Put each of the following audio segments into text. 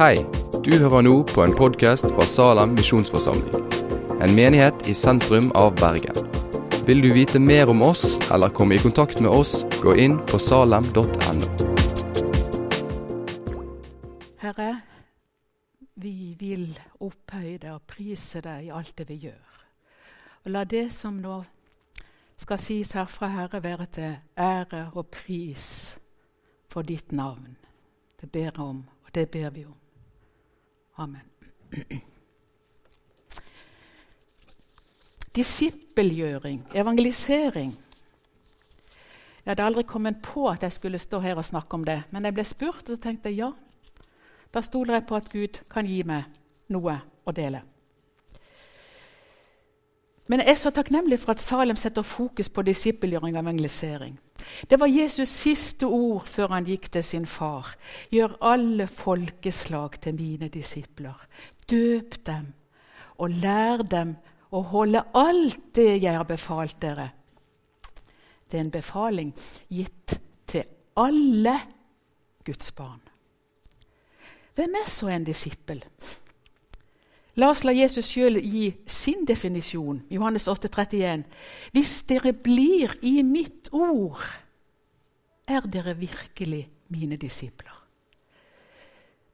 Hei, du hører nå på en podkast fra Salem misjonsforsamling. En menighet i sentrum av Bergen. Vil du vite mer om oss eller komme i kontakt med oss, gå inn på salem.no. Herre, vi vil opphøye deg og prise deg i alt det vi gjør. Og la det som nå skal sies herfra, Herre, være til ære og pris for ditt navn. Det ber jeg om, og det ber vi om. Amen. Disippelgjøring, evangelisering. Jeg hadde aldri kommet på at jeg skulle stå her og snakke om det, men jeg ble spurt, og så tenkte jeg ja. Da stoler jeg på at Gud kan gi meg noe å dele. Men jeg er så takknemlig for at Salem setter fokus på disippelgjøring og evangelisering. Det var Jesus' siste ord før han gikk til sin far. Gjør alle folkeslag til mine disipler. Døp dem og lær dem å holde alt det jeg har befalt dere. Det er en befaling gitt til alle Guds barn. Hvem er så en disippel? La oss la Jesus sjøl gi sin definisjon. Johannes 8, 31. Hvis dere blir i mitt ord, er dere virkelig mine disipler.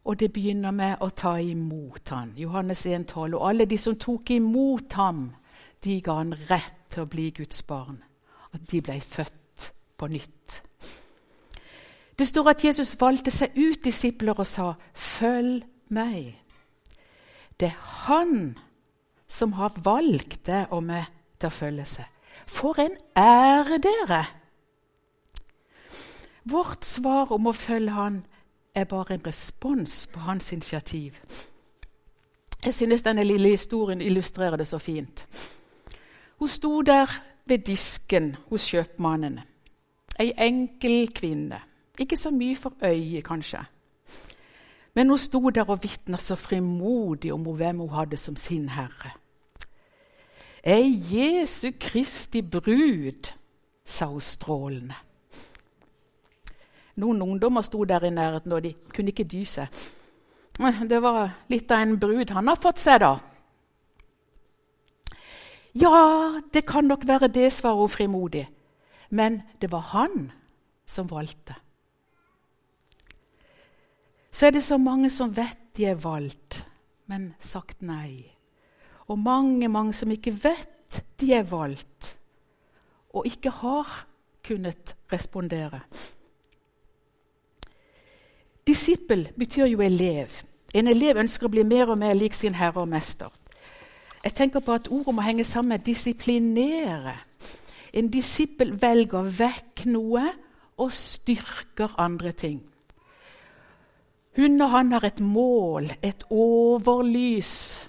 Og det begynner med å ta imot han. Johannes 1, 12. Og alle de som tok imot ham, de ga han rett til å bli Guds barn. At de ble født på nytt. Det står at Jesus valgte seg ut disipler og sa, 'Følg meg'. Det er han som har valgt deg og meg til å følge seg. For en ære, dere! Vårt svar om å følge han er bare en respons på hans initiativ. Jeg synes denne lille historien illustrerer det så fint. Hun sto der ved disken hos kjøpmannen. Ei enkel kvinne. Ikke så mye for øyet, kanskje. Men hun sto der og vitna så frimodig om hvem hun hadde som sin herre. Ei Jesu Kristi brud, sa hun strålende. Noen ungdommer sto der i nærheten, og de kunne ikke dy seg. Det var litt av en brud han har fått seg, da. Ja, det kan nok være det, svarer hun frimodig. Men det var han som valgte så er det så mange som vet de er valgt, men sagt nei. Og mange, mange som ikke vet de er valgt, og ikke har kunnet respondere. Disippel betyr jo elev. En elev ønsker å bli mer og mer lik sin herre og mester. Jeg tenker på at ordet må henge sammen med disiplinere. En disippel velger vekk noe og styrker andre ting. Hun og han har et mål, et overlys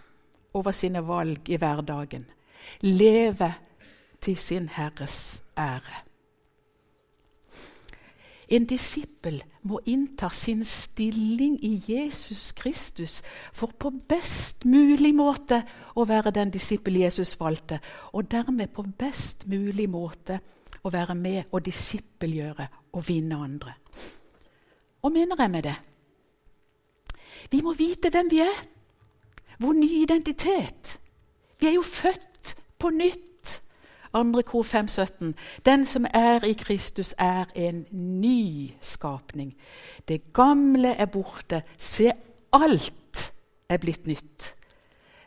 over sine valg i hverdagen. Leve til sin Herres ære. En disippel må innta sin stilling i Jesus Kristus for på best mulig måte å være den disippel Jesus valgte, og dermed på best mulig måte å være med og disippelgjøre og vinne andre. Hva mener jeg med det? Vi må vite hvem vi er. Vår nye identitet. Vi er jo født på nytt. Andre kor 517. Den som er i Kristus, er en ny skapning. Det gamle er borte. Se, alt er blitt nytt.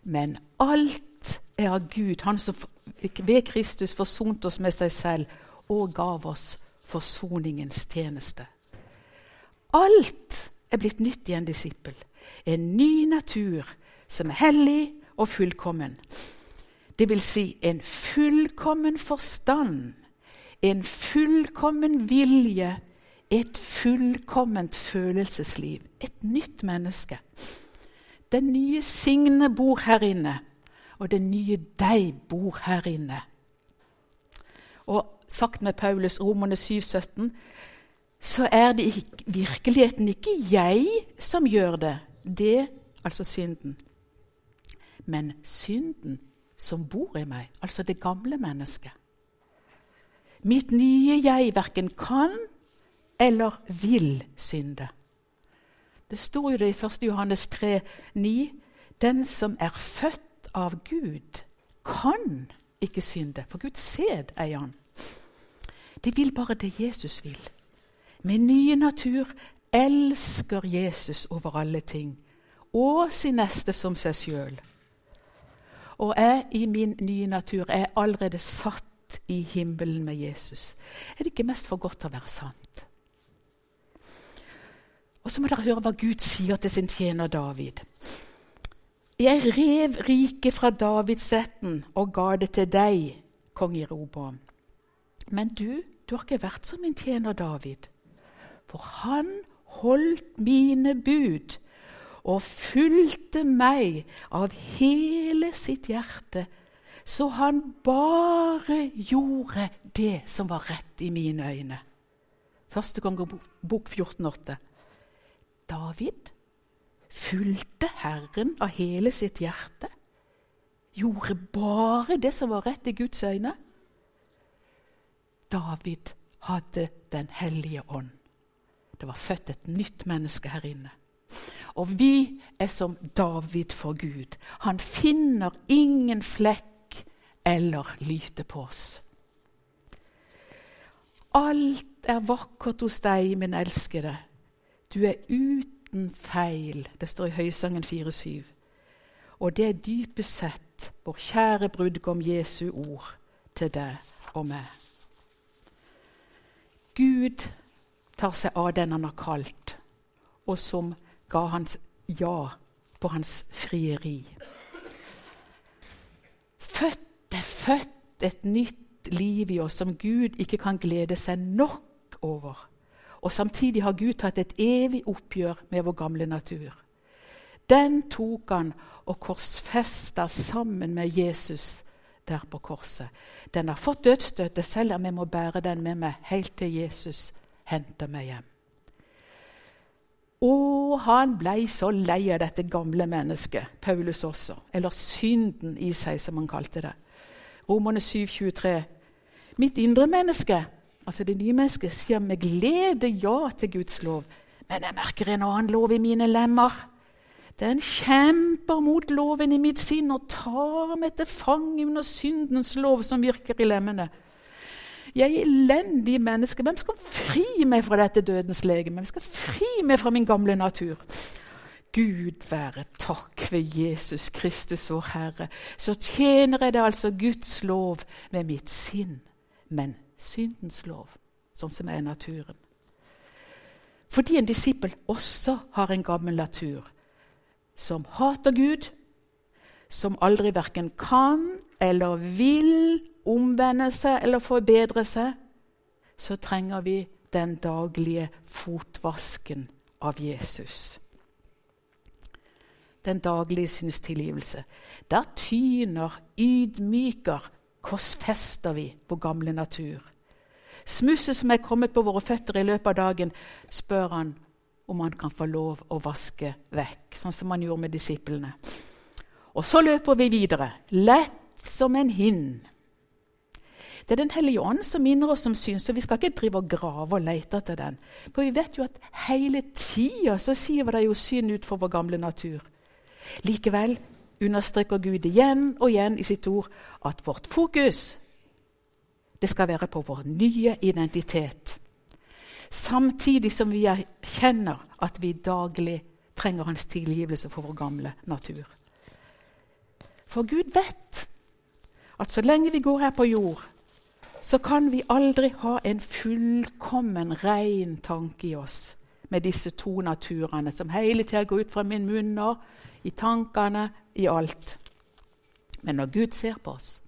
Men alt er av Gud, Han som ved Kristus forsonte oss med seg selv og gav oss forsoningens tjeneste. Alt er blitt nytt i en disippel. En ny natur som er hellig og fullkommen. Det vil si en fullkommen forstand, en fullkommen vilje, et fullkomment følelsesliv. Et nytt menneske. Den nye Signe bor her inne, og den nye deg bor her inne. Og sagt med Paulus, Romerne 7, 17, så er det virkeligheten ikke jeg som gjør det, det, altså synden. Men synden som bor i meg, altså det gamle mennesket. Mitt nye jeg verken kan eller vil synde. Det står jo det i 1. Johannes 3, 9. Den som er født av Gud, kan ikke synde, for Guds sæd er han. De vil bare det Jesus vil. Med nye natur elsker Jesus over alle ting og sin neste som seg sjøl. Og jeg i min nye natur er allerede satt i himmelen med Jesus. Er det ikke mest for godt til å være sant? Og så må dere høre hva Gud sier til sin tjener David. Jeg rev riket fra Davidssetten og ga det til deg, kong Jeroboam. Men du, du har ikke vært som min tjener David. For han holdt mine bud og fulgte meg av hele sitt hjerte, så han bare gjorde det som var rett i mine øyne. Første gang bok 14,8. David fulgte Herren av hele sitt hjerte. Gjorde bare det som var rett i Guds øyne. David hadde Den hellige ånd. Det var født et nytt menneske her inne. Og vi er som David for Gud. Han finner ingen flekk eller lyte på oss. Alt er vakkert hos deg, min elskede. Du er uten feil. Det står i Høysangen 4,7. Og det er dypest sett vår kjære brudgom Jesu ord til deg og meg. Gud tar seg av den han har kalt, og som ga hans ja på hans frieri. Født er født et nytt liv i oss som Gud ikke kan glede seg nok over. Og samtidig har Gud tatt et evig oppgjør med vår gamle natur. Den tok han og korsfesta sammen med Jesus der på korset. Den har fått dødsstøtet, selv om jeg må bære den med meg helt til Jesus henter meg hjem. Og han blei så lei av dette gamle mennesket, Paulus også, eller synden i seg, som han kalte det. Romerne 7, 23. Mitt indre menneske, altså det nye mennesket, sier med glede ja til Guds lov, men jeg merker en annen lov i mine lemmer. Den kjemper mot loven i mitt sinn og tar meg til fange under syndens lov som virker i lemmene. Jeg er elendig menneske. Hvem skal fri meg fra dette dødens legeme? Hvem skal fri meg fra min gamle natur? Gud være takk ved Jesus Kristus, vår Herre. Så tjener jeg det altså Guds lov med mitt sinn, men syndens lov, sånn som er naturen. Fordi en disippel også har en gammel natur som hater Gud, som aldri verken kan eller vil omvende seg eller forbedre seg, så trenger vi den daglige fotvasken av Jesus. Den daglige synstilgivelse. Der tyner, ydmyker, korsfester vi vår gamle natur. Smusset som er kommet på våre føtter i løpet av dagen, spør han om han kan få lov å vaske vekk, sånn som han gjorde med disiplene. Og så løper vi videre, lett som en hind. Det er Den hellige ånd som minner oss om synd, så vi skal ikke drive og grave og lete etter den. For vi vet jo at hele tida så siver det jo synd ut for vår gamle natur. Likevel understreker Gud igjen og igjen i sitt ord at vårt fokus det skal være på vår nye identitet. Samtidig som vi erkjenner at vi daglig trenger hans tilgivelse for vår gamle natur. For Gud vet at så lenge vi går her på jord, så kan vi aldri ha en fullkommen, ren tanke i oss med disse to naturene som hele tida går ut fra min munn og i tankene, i alt. Men når Gud ser på oss,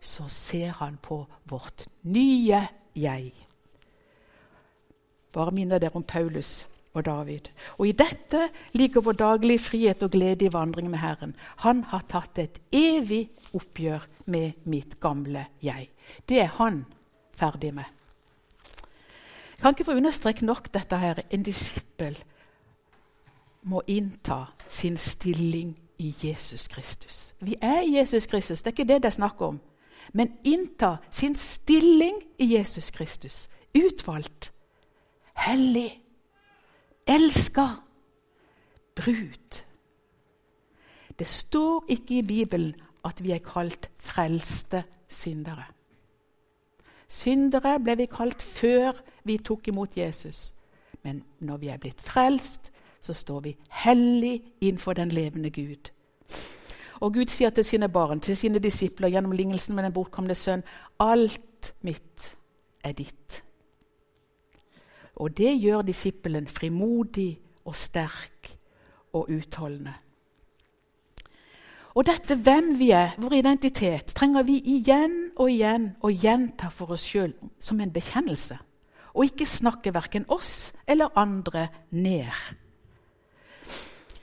så ser han på vårt nye jeg. Bare minner dere om Paulus og David. Og I dette ligger vår daglige frihet og glede i vandring med Herren. Han har tatt et evig oppgjør med mitt gamle jeg. Det er han ferdig med. Jeg kan ikke få understreke nok dette her. En disippel må innta sin stilling i Jesus Kristus. Vi er Jesus Kristus, det er ikke det det er snakk om. Men innta sin stilling i Jesus Kristus. Utvalgt, hellig, Elska. brud. Det står ikke i Bibelen at vi er kalt frelste syndere. Syndere ble vi kalt før vi tok imot Jesus. Men når vi er blitt frelst, så står vi hellig innenfor den levende Gud. Og Gud sier til sine barn, til sine disipler gjennom lignelsen med den bortkomne sønn, alt mitt er ditt. Og det gjør disippelen frimodig og sterk og utholdende. Og dette hvem vi er, vår identitet, trenger vi igjen og igjen å gjenta for oss sjøl som en bekjennelse. Og ikke snakke verken oss eller andre ned.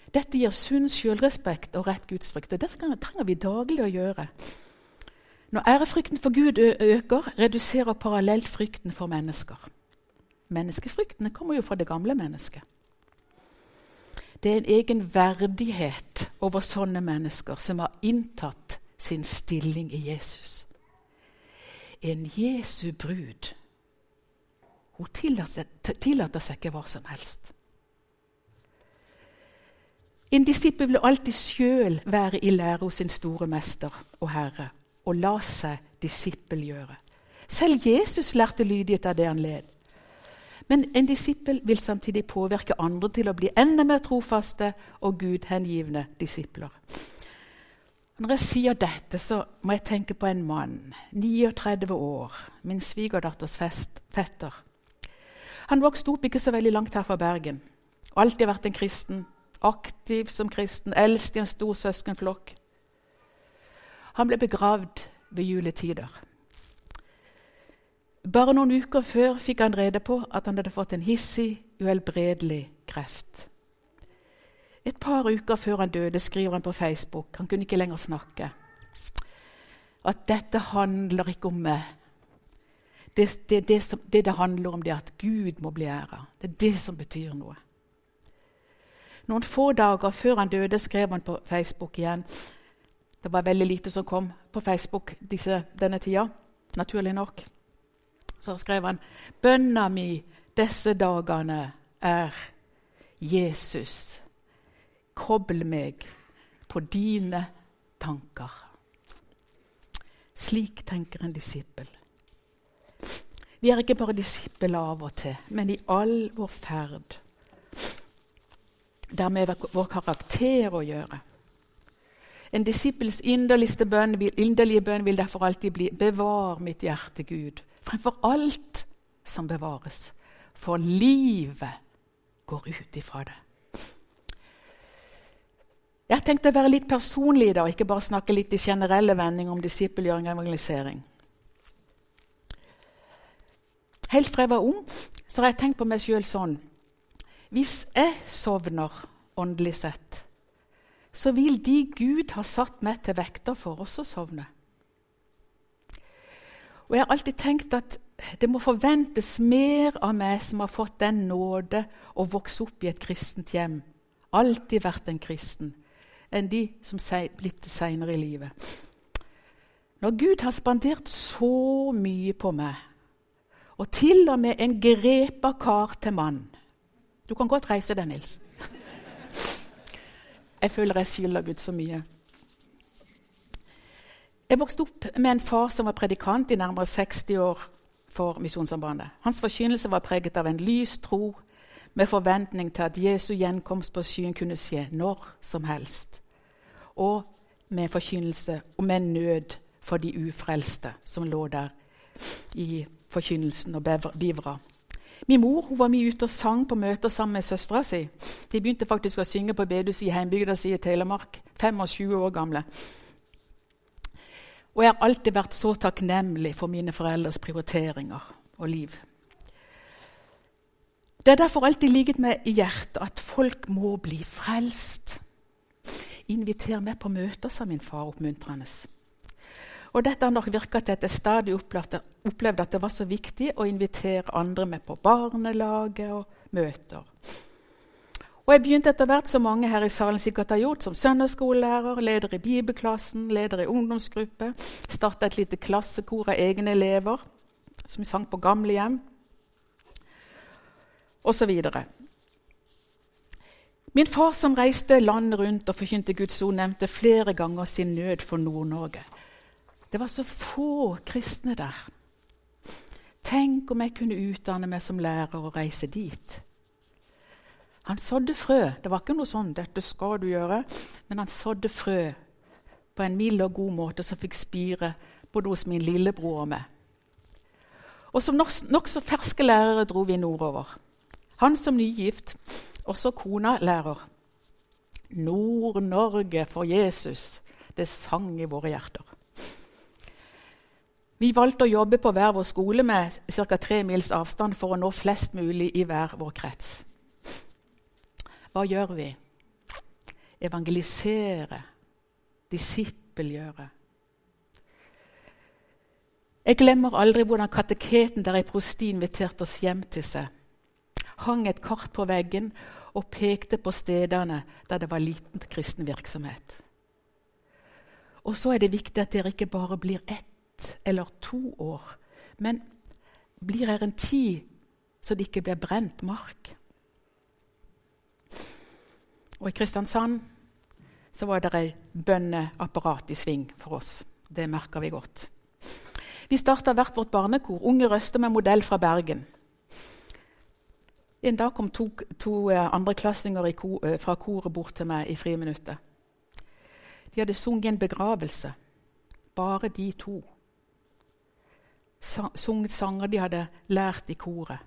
Dette gir sunn sjølrespekt og rett gudsfrykt. Og dette trenger vi daglig å gjøre. Når ærefrykten for Gud øker, reduserer parallelt frykten for mennesker. Menneskefryktene kommer jo fra det gamle mennesket. Det er en egen verdighet over sånne mennesker som har inntatt sin stilling i Jesus. En Jesu brud. Hun tillater, tillater seg ikke hva som helst. En disippel vil alltid sjøl være i lære hos sin store mester og herre og la seg disippelgjøre. Selv Jesus lærte lydighet av det han led. Men en disippel vil samtidig påvirke andre til å bli enda mer trofaste og gudhengivne disipler. Når jeg sier dette, så må jeg tenke på en mann, 39 år, min svigerdatters fetter. Han vokste opp ikke så veldig langt her fra Bergen. Alltid vært en kristen, aktiv som kristen, eldst i en stor søskenflokk. Han ble begravd ved juletider. Bare noen uker før fikk han rede på at han hadde fått en hissig, uhelbredelig kreft. Et par uker før han døde, skriver han på Facebook han kunne ikke lenger snakke, at dette handler ikke om meg. Det, det, det, som, det, det handler om, det er at Gud må bli æra. Det er det som betyr noe. Noen få dager før han døde, skrev han på Facebook igjen. Det var veldig lite som kom på Facebook disse, denne tida, naturlig nok. Så skrev han bønna mi disse dagene er Jesus, kobl meg på dine tanker. Slik tenker en disippel. Vi er ikke bare disipler av og til, men i all vår ferd. Det har med vår karakter å gjøre. En disippels inderlige bønn vil derfor alltid bli 'Bevar mitt hjerte, Gud', fremfor alt som bevares. For livet går ut ifra det. Jeg tenkte å være litt personlig i dag, ikke bare snakke litt i generelle vendinger om disippelgjøring og evangelisering. Helt fra jeg var ung, så har jeg tenkt på meg sjøl sånn Hvis jeg sovner åndelig sett, så vil de Gud har satt meg til vekter for, også sovne. Og jeg har alltid tenkt at det må forventes mer av meg som har fått den nåde å vokse opp i et kristent hjem, alltid vært en kristen, enn de som blitt det seinere i livet. Når Gud har spandert så mye på meg, og til og med en grepa kar til mann Du kan godt reise deg, Nils. Jeg føler jeg skylder Gud så mye. Jeg vokste opp med en far som var predikant i nærmere 60 år for Misjonssambandet. Hans forkynnelse var preget av en lys tro med forventning til at Jesu gjenkomst på skyen kunne skje når som helst. Og med forkynnelse og med nød for de ufrelste som lå der i forkynnelsen og bivra. Min mor var mye ute og sang på møter sammen med søstera si. De begynte faktisk å synge på bedehuset i heimbygda si i Telemark, 25 år gamle. Og jeg har alltid vært så takknemlig for mine foreldres prioriteringer og liv. Det er derfor alltid ligget meg i hjertet at folk må bli frelst. Inviter meg på møter, sa min far oppmuntrende. Og dette har nok virka til at jeg stadig opplevde at det var så viktig å invitere andre med på barnelaget og møter. Og jeg begynte etter hvert, som mange her i salen sikkert har gjort, som søndagsskolelærer, leder i bibelklassen, leder i ungdomsgruppe. Starta et lite klassekor av egne elever som sang på gamlehjem, osv. Min far som reiste landet rundt og forkynte Guds ord, nevnte flere ganger sin nød for Nord-Norge. Det var så få kristne der. Tenk om jeg kunne utdanne meg som lærer og reise dit. Han sådde frø. Det var ikke noe sånn 'dette skal du gjøre', men han sådde frø på en mild og god måte som fikk spire både hos min lillebror og meg. Og Som nokså nok ferske lærere dro vi nordover. Han som nygift, også kona lærer. Nord-Norge for Jesus, det sang i våre hjerter. Vi valgte å jobbe på hver vår skole med ca. tre mils avstand for å nå flest mulig i hver vår krets. Hva gjør vi? Evangelisere, disippelgjøre. Jeg glemmer aldri hvordan kateketen der ei prosti inviterte oss hjem til seg. Hang et kart på veggen og pekte på stedene der det var liten kristen virksomhet. Og så er det viktig at dere ikke bare blir ett eller to år, men blir her en tid så det ikke blir brent mark. Og i Kristiansand så var det ei bønneapparat i sving for oss. Det merka vi godt. Vi starta hvert vårt barnekor, Unge Røster med modell fra Bergen. En dag kom to, to eh, andreklassinger ko, eh, fra koret bort til meg i friminuttet. De hadde sunget en begravelse, bare de to. Sunget sanger de hadde lært i koret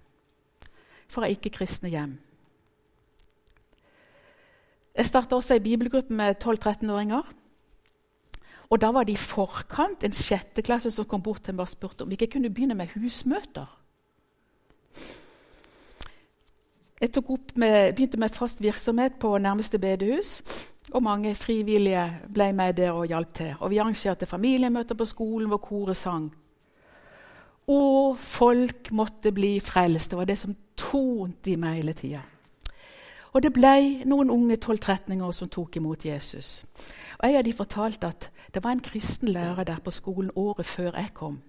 fra ikke-kristne hjem. Jeg starta også ei bibelgruppe med 12-13-åringer. Og Da var det i forkant en sjetteklasse som kom bort til meg og spurte om vi ikke kunne begynne med husmøter. Jeg med, begynte med fast virksomhet på nærmeste bedehus. Og mange frivillige ble med der og hjalp til. Og Vi arrangerte familiemøter på skolen hvor koret sang. Og folk måtte bli frelst. Det var det som tonte i meg hele tida. Og det ble noen unge 12-13-åringer som tok imot Jesus. Og En av de fortalte at det var en kristen lærer der på skolen året før jeg kom.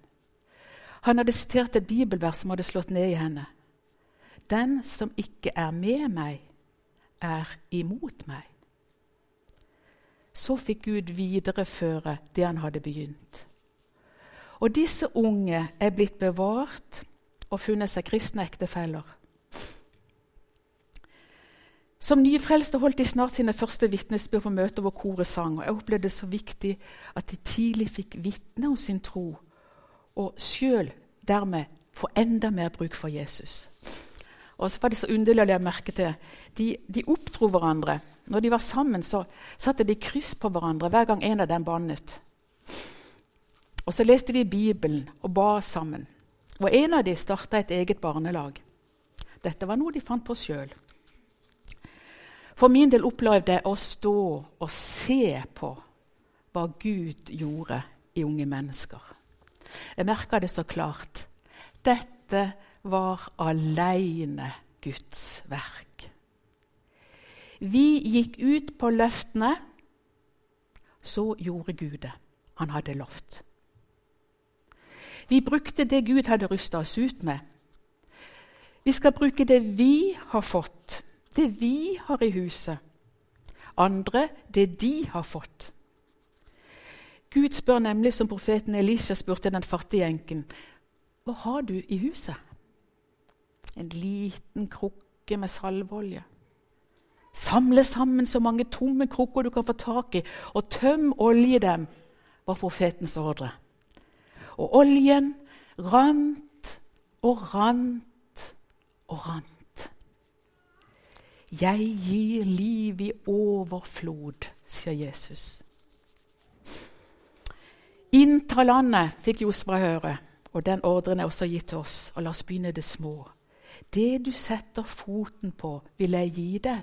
Han hadde sitert et bibelvers som hadde slått ned i henne. Den som ikke er med meg, er imot meg. Så fikk Gud videreføre det han hadde begynt. Og disse unge er blitt bevart og funnet seg kristne ektefeller. Som nyfrelste holdt de snart sine første vitnesbyrd på møter hvor koret sang. og Jeg opplevde det så viktig at de tidlig fikk vitne om sin tro, og sjøl dermed få enda mer bruk for Jesus. Og så var det så underlig å legge merke til. De, de oppdro hverandre. Når de var sammen, så satte de kryss på hverandre hver gang en av dem bannet. Og så leste de Bibelen og ba sammen. Og en av dem starta et eget barnelag. Dette var noe de fant på sjøl. For min del opplevde jeg å stå og se på hva Gud gjorde i unge mennesker. Jeg merka det så klart. Dette var aleine Guds verk. Vi gikk ut på løftene. Så gjorde Gud det. Han hadde lovt. Vi brukte det Gud hadde rusta oss ut med. Vi skal bruke det vi har fått det vi har i huset. Andre det de har fått. Gud spør nemlig, som profeten Elisha spurte den fattige enken, hva har du i huset? En liten krukke med salveolje. Samle sammen så mange tomme krukker du kan få tak i, og tøm olje dem, var profetens ordre. Og oljen rant og rant og rant. Jeg gir liv i overflod, sier Jesus. Innta landet, fikk Josva høre, og den ordren er også gitt til oss. Og la oss begynne det små. Det du setter foten på, vil jeg gi deg,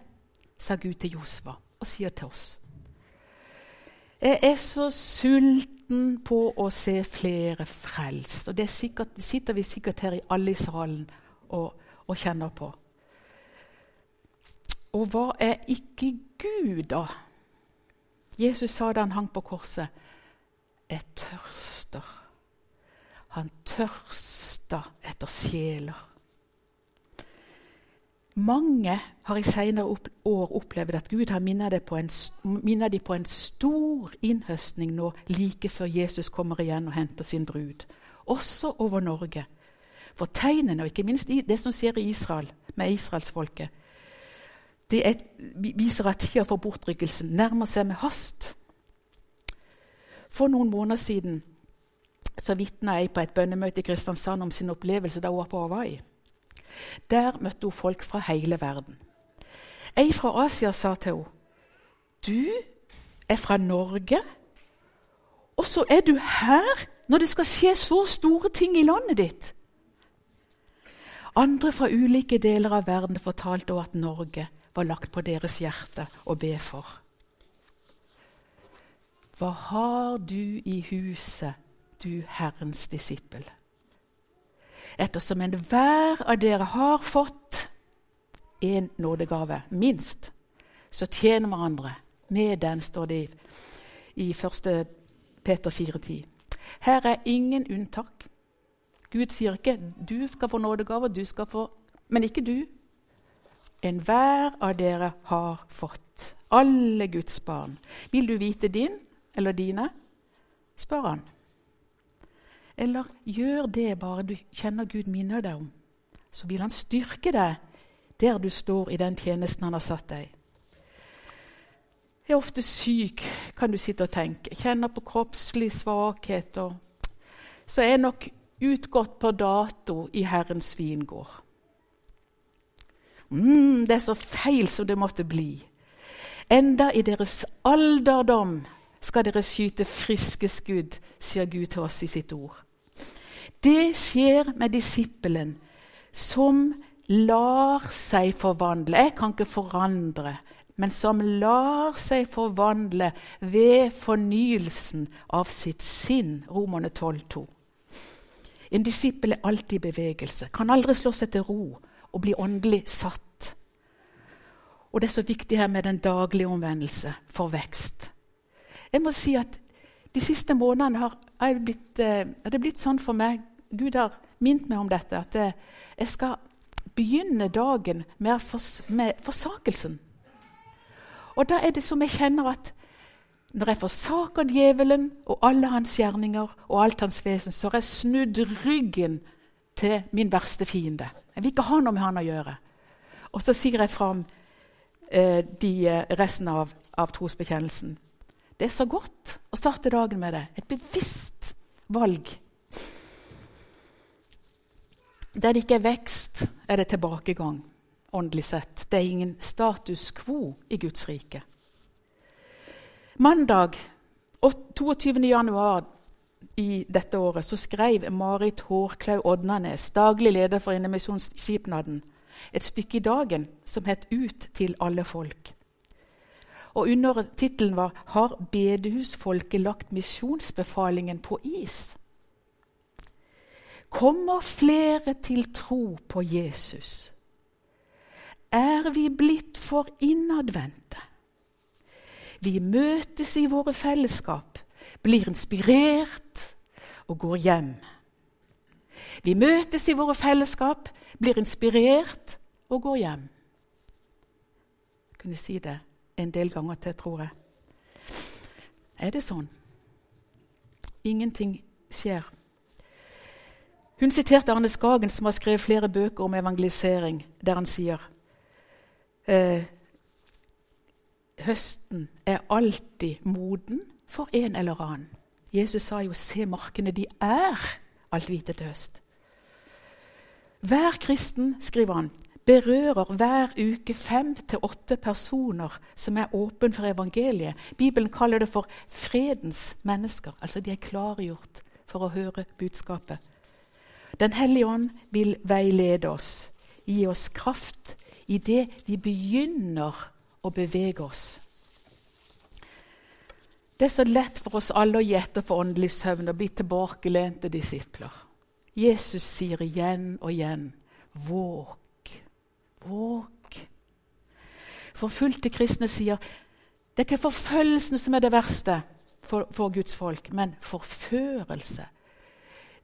sa Gud til Josva og sier til oss. Jeg er så sulten på å se flere frelst. Og det sikkert, sitter vi sikkert her i alle i salen og, og kjenner på. Og hva er ikke Gud, da? Jesus sa da han hang på korset, 'Jeg tørster'. Han tørsta etter sjeler. Mange har i senere år opplevd at Gud har minnet dem på, en, stor innhøstning nå like før Jesus kommer igjen og henter sin brud. Også over Norge. For tegnene, og ikke minst det som skjer i Israel, med israelsfolket, det er, viser at tida for bortrykkelsen nærmer seg med hast. For noen måneder siden så vitna jeg på et bønnemøte i Kristiansand om sin opplevelse da hun var på Hawaii. Der møtte hun folk fra hele verden. Ei fra Asia sa til henne du er fra Norge, og så er du her når det skal skje så store ting i landet ditt. Andre fra ulike deler av verden fortalte henne at Norge var lagt på deres hjerte å be for. Hva har du i huset, du Herrens disippel? Ettersom enhver av dere har fått en nådegave, minst, så tjener hverandre. Med den, står det i 1. Peter 4,10. Her er ingen unntak. Gud sier ikke 'du skal få nådegave, du skal få Men ikke du. Enhver av dere har fått. Alle Guds barn. Vil du vite din eller dine? Spør han. Eller gjør det bare du kjenner Gud minner deg om. Så vil han styrke deg der du står i den tjenesten han har satt deg. Jeg er ofte syk, kan du sitte og tenke. Kjenner på kroppslig svakhet. Og så er jeg nok utgått på dato i Herrens vingård. Mm, det er så feil som det måtte bli. Enda i deres alderdom skal dere skyte friske skudd, sier Gud til oss i sitt ord. Det skjer med disippelen som lar seg forvandle. Jeg kan ikke forandre, men som lar seg forvandle ved fornyelsen av sitt sinn. Romerne 12,2. En disippel er alltid i bevegelse, kan aldri slå seg til ro og bli åndelig satt. Og det er så viktig her med den daglige omvendelse for vekst. Jeg må si at De siste månedene har, blitt, er det blitt sånn for meg Gud har minnet meg om dette, at jeg skal begynne dagen med, fors, med forsakelsen. Og da er det som jeg kjenner at når jeg forsaker djevelen og alle hans gjerninger og alt hans vesen, så har jeg snudd ryggen til min verste fiende. Jeg vil ikke ha noe med han å gjøre. Og så sier jeg fram eh, de, eh, resten av, av trosbekjennelsen. Det er så godt å starte dagen med det. Et bevisst valg. Der det ikke er vekst, er det tilbakegang åndelig sett. Det er ingen status quo i Guds rike. Mandag 22. januar i dette året så skrev Marit Hårklaug Odnanes, daglig leder for Indremisjonsskipnaden, et stykke i dagen som het 'Ut til alle folk'. Og Under tittelen var 'Har bedehusfolket lagt misjonsbefalingen på is'? Kommer flere til tro på Jesus? Er vi blitt for innadvendte? Vi møtes i våre fellesskap, blir inspirert og går hjem. Vi møtes i våre fellesskap, blir inspirert og går hjem. Jeg kunne si det en del ganger til, tror jeg. Er det sånn? Ingenting skjer. Hun siterte Arne Skagen, som har skrevet flere bøker om evangelisering, der han sier eh, høsten er alltid moden for en eller annen. Jesus sa jo 'se markene, de er alt hvite til høst'. Hver kristen, skriver han, berører hver uke fem til åtte personer som er åpne for evangeliet. Bibelen kaller det for fredens mennesker. Altså de er klargjort for å høre budskapet. Den hellige ånd vil veilede oss, gi oss kraft i det vi begynner å bevege oss. Det er så lett for oss alle å gjette for åndelig søvn og bli tilbakelente disipler. Jesus sier igjen og igjen våk, våk. Forfulgte kristne sier det er ikke forfølgelsen som er det verste for, for Guds folk, men forførelse.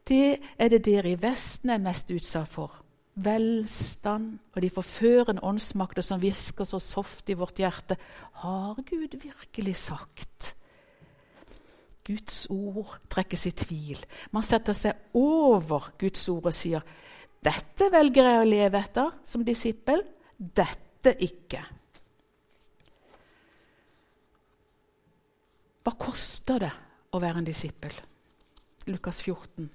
Det er det dere i Vesten er mest utsatt for. velstand og de forførende åndsmakter som hvisker så soft i vårt hjerte. Har Gud virkelig sagt? Guds ord trekkes i tvil. Man setter seg over Guds ord og sier dette velger jeg å leve etter som disippel, dette ikke. Hva koster det å være en disippel? Lukas 14,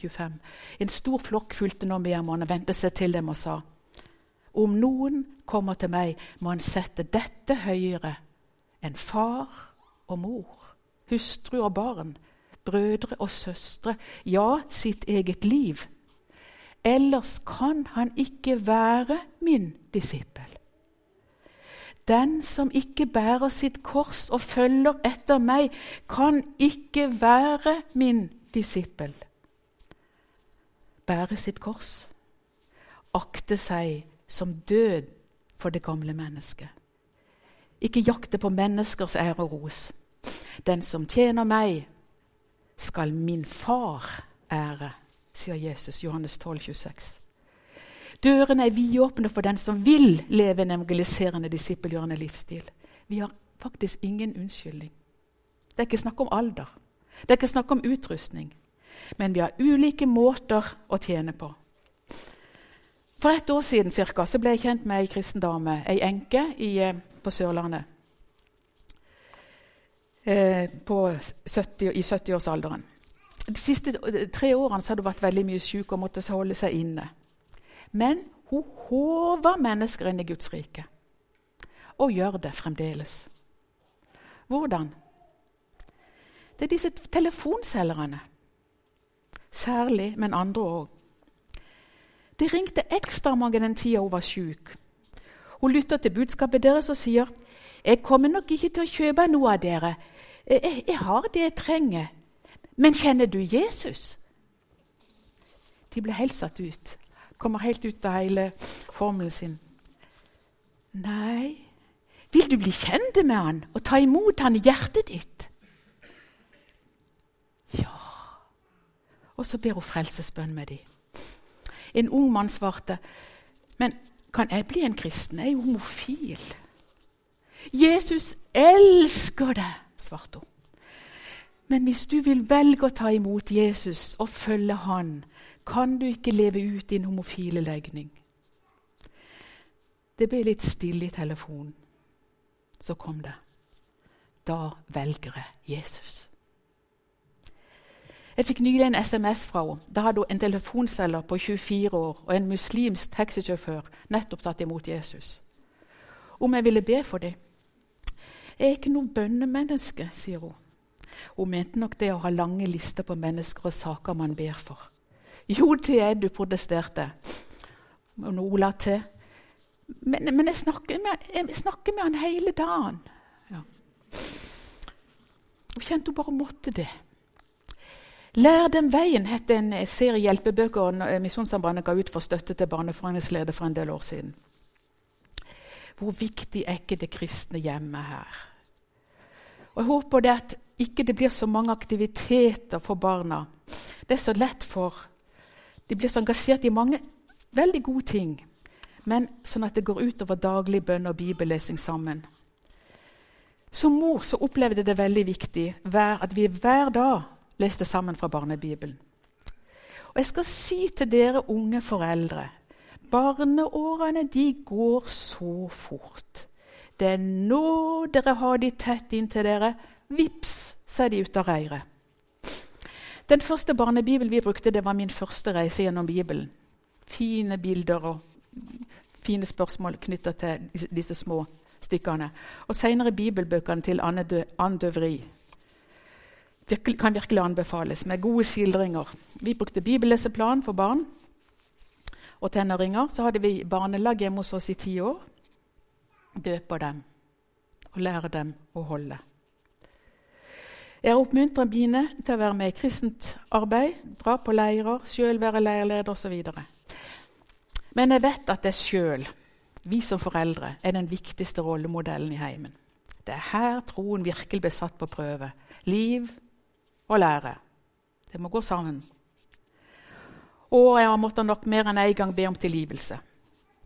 25. En stor flokk fulgte nå med og vendte seg til dem og sa:" Om noen kommer til meg, må han sette dette høyere enn far og mor, hustru og barn, brødre og søstre, ja, sitt eget liv. Ellers kan han ikke være min disippel. Den som ikke bærer sitt kors og følger etter meg, kan ikke være min disippel. Bære sitt kors, akte seg som død for det gamle mennesket. Ikke jakte på menneskers ære og ros. Den som tjener meg, skal min far ære, sier Jesus, Johannes 12, 26. Dørene er vidåpne for den som vil leve en evangeliserende, disippelgjørende livsstil. Vi har faktisk ingen unnskyldning. Det er ikke snakk om alder. Det er ikke snakk om utrustning. Men vi har ulike måter å tjene på. For et år siden cirka, så ble jeg kjent med ei kristen dame, ei enke eh, på Sørlandet. Eh, på 70, I 70-årsalderen. De siste tre årene hadde hun vært veldig mye syk og måtte holde seg inne. Men hun håver mennesker inn i Guds rike. Og gjør det fremdeles. Hvordan? Det er disse telefonselgerne. Særlig, men andre òg. Det ringte ekstra mange den tida hun var syk. Hun lytter til budskapet deres og sier, 'Jeg kommer nok ikke til å kjøpe noe av dere. Jeg, jeg har det jeg trenger.' 'Men kjenner du Jesus?' De ble helt satt ut kommer helt ut av hele formelen sin. Nei, vil du bli kjent med han og ta imot han i hjertet ditt? Ja. Og så ber hun frelsesbønn med dem. En ung mann svarte, men kan jeg bli en kristen? Jeg er jo homofil. Jesus elsker deg, svarte hun. Men hvis du vil velge å ta imot Jesus og følge han, kan du ikke leve ut din homofile legning. Det ble litt stille i telefonen. Så kom det. Da velger jeg Jesus. Jeg fikk nylig en SMS fra henne. Da hadde hun en telefonselger på 24 år og en muslimsk taxisjåfør nettopp tatt imot Jesus. Om jeg ville be for dem. Jeg er ikke noe bønnemenneske, sier hun. Hun mente nok det å ha lange lister på mennesker og saker man ber for. Jo, det er du, protesterte. Og la til. Men, men jeg, snakker med, jeg, snakker med, han hele dagen. Ja. Hun kjente hun bare måtte det. Lær dem veien het en serie hjelpebøker Misjonssambandet ga ut for støtte til barneforeningsleder for en del år siden. Hvor viktig er ikke det kristne hjemmet her? Og Jeg håper det at ikke det blir så mange aktiviteter for barna. Det er så lett for de blir så engasjert i mange veldig gode ting, men sånn at det går utover daglig bønn og bibellesing sammen. Som mor så opplevde jeg det veldig viktig at vi hver dag leste sammen fra Barnebibelen. Og jeg skal si til dere unge foreldre barneårene de går så fort. Det er nå dere har de tett inntil dere. Vips, så er de ute av reiret. Den første barnebibelen vi brukte, det var min første reise gjennom Bibelen. Fine bilder og fine spørsmål knytta til disse små stykkene. Og seinere bibelbøkene til Anne Døvri kan virkelig anbefales, med gode skildringer. Vi brukte bibelleseplan for barn og tenåringer. Så hadde vi barnelag hjemme hos oss i ti år. Døper dem og lærer dem å holde. Jeg oppmuntrer mine til å være med i kristent arbeid, dra på leirer, sjøl være leirleder osv. Men jeg vet at jeg sjøl, vi som foreldre, er den viktigste rollemodellen i heimen. Det er her troen virkelig blir satt på prøve. Liv og lære. Det må gå sammen. Og jeg måtte nok mer enn én en gang be om tilgivelse.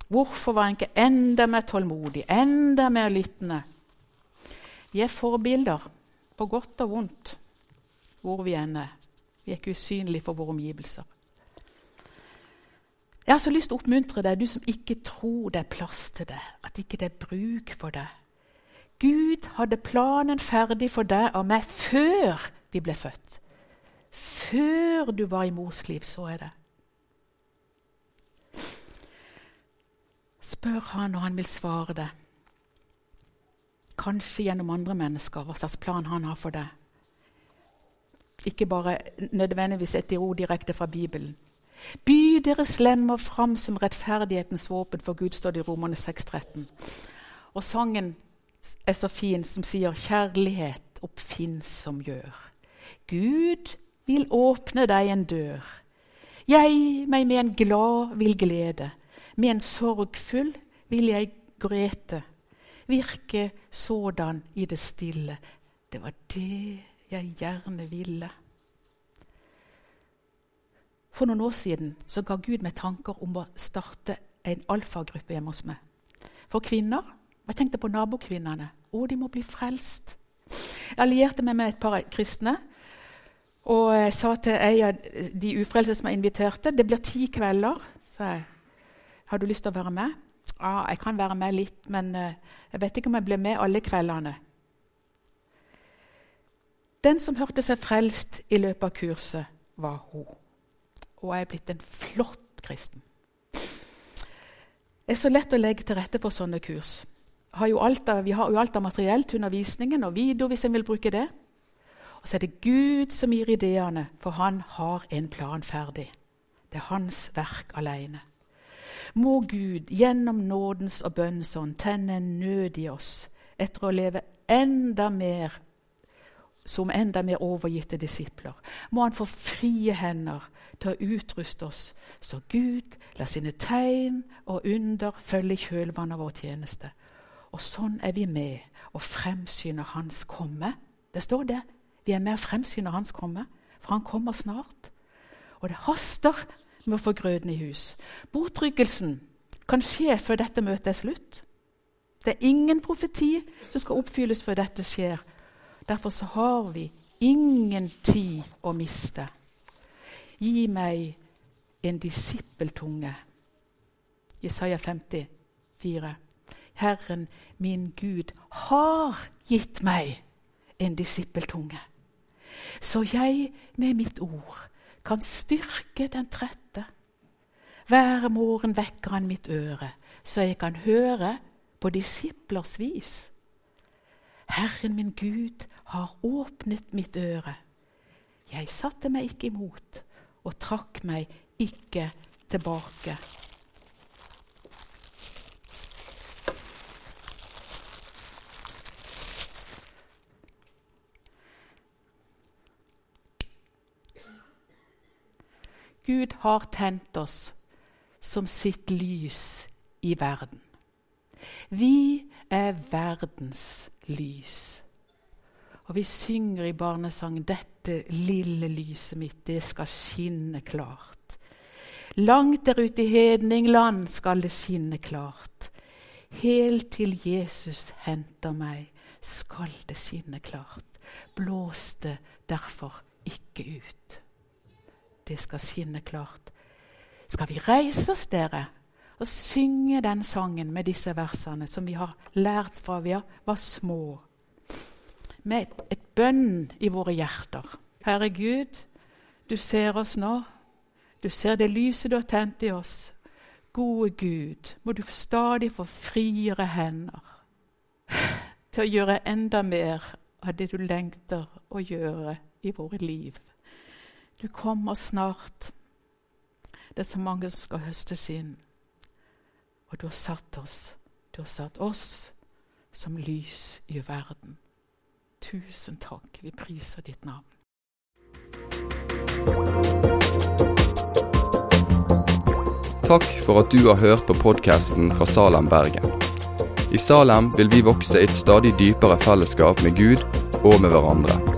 Hvorfor var jeg ikke enda mer tålmodig, enda mer lyttende? Vi er forbilder, på godt og vondt, hvor vi enn er. Vi er ikke usynlige for våre omgivelser. Jeg har så lyst til å oppmuntre deg, du som ikke tror det er plass til det, at ikke det er bruk for det. Gud hadde planen ferdig for deg og meg før vi ble født. Før du var i mors liv, så er det. Spør han når han vil svare det. Kanskje gjennom andre mennesker, hva slags plan han har for deg. Ikke bare nødvendigvis et ord direkte fra Bibelen. By deres lemmer fram som rettferdighetens våpen for Gud, står det i Romerne 6,13. Og sangen er så fin, som sier 'Kjærlighet oppfinnsom gjør'. Gud vil åpne deg en dør. Jeg meg med en glad vil glede. Med en sorgfull vil jeg grete. Virke sådan i det stille. Det var det jeg gjerne ville. For noen år siden så ga Gud meg tanker om å starte en alfagruppe hjemme hos meg. For kvinner. Jeg tenkte på nabokvinnene. Å, de må bli frelst. Jeg allierte meg med et par kristne og jeg sa til ei av de ufrelste som jeg inviterte Det blir ti kvelder, sa jeg. Har du lyst til å være med? Ja, jeg kan være med litt, men eh, jeg vet ikke om jeg blir med alle kveldene. Den som hørte seg frelst i løpet av kurset, var hun. Og jeg er blitt en flott kristen. Det er så lett å legge til rette for sånne kurs. Har av, vi har jo alt av materiell til undervisningen og video hvis en vil bruke det. Og så er det Gud som gir ideene, for han har en plan ferdig. Det er hans verk alene. Må Gud gjennom nådens og bønnens ånd tenne en nød i oss etter å leve enda mer som enda mer overgitte disipler. Må han få frie hender til å utruste oss, så Gud lar sine tegn og under følge kjølvannet av vår tjeneste. Og sånn er vi med og fremsyner Hans komme. Det står det vi er med og fremsynet hans komme, for han kommer snart. Og det haster med å få grøden i hus. Bortryggelsen kan skje før dette møtet er slutt. Det er ingen profeti som skal oppfylles før dette skjer. Derfor så har vi ingen tid å miste. Gi meg en disippeltunge. Jesaja 54. Herren min Gud har gitt meg en disippeltunge så jeg med mitt ord kan styrke den trette. Hver morgen vekker han mitt øre, så jeg kan høre på disiplers vis. Herren min Gud har åpnet mitt øre. Jeg satte meg ikke imot og trakk meg ikke tilbake. Gud har tent oss som sitt lys i verden. Vi er verdens lys. Og vi synger i barnesangen 'Dette lille lyset mitt, det skal skinne klart'. Langt der ute i hedningland skal det skinne klart. Helt til Jesus henter meg, skal det skinne klart. Blås det derfor ikke ut det skal skinne klart. Skal vi reise oss, dere, og synge den sangen med disse versene som vi har lært fra vi var små, med et, et bønn i våre hjerter. Herre Gud, du ser oss nå. Du ser det lyset du har tent i oss. Gode Gud, må du stadig få friere hender til å gjøre enda mer av det du lengter å gjøre i våre liv. Du kommer snart. Det er så mange som skal høstes inn. Og du har satt oss, du har satt oss som lys i verden. Tusen takk. Vi priser ditt navn. Takk for at du har hørt på podkasten fra Salem, Bergen. I Salem vil vi vokse i et stadig dypere fellesskap med Gud og med hverandre.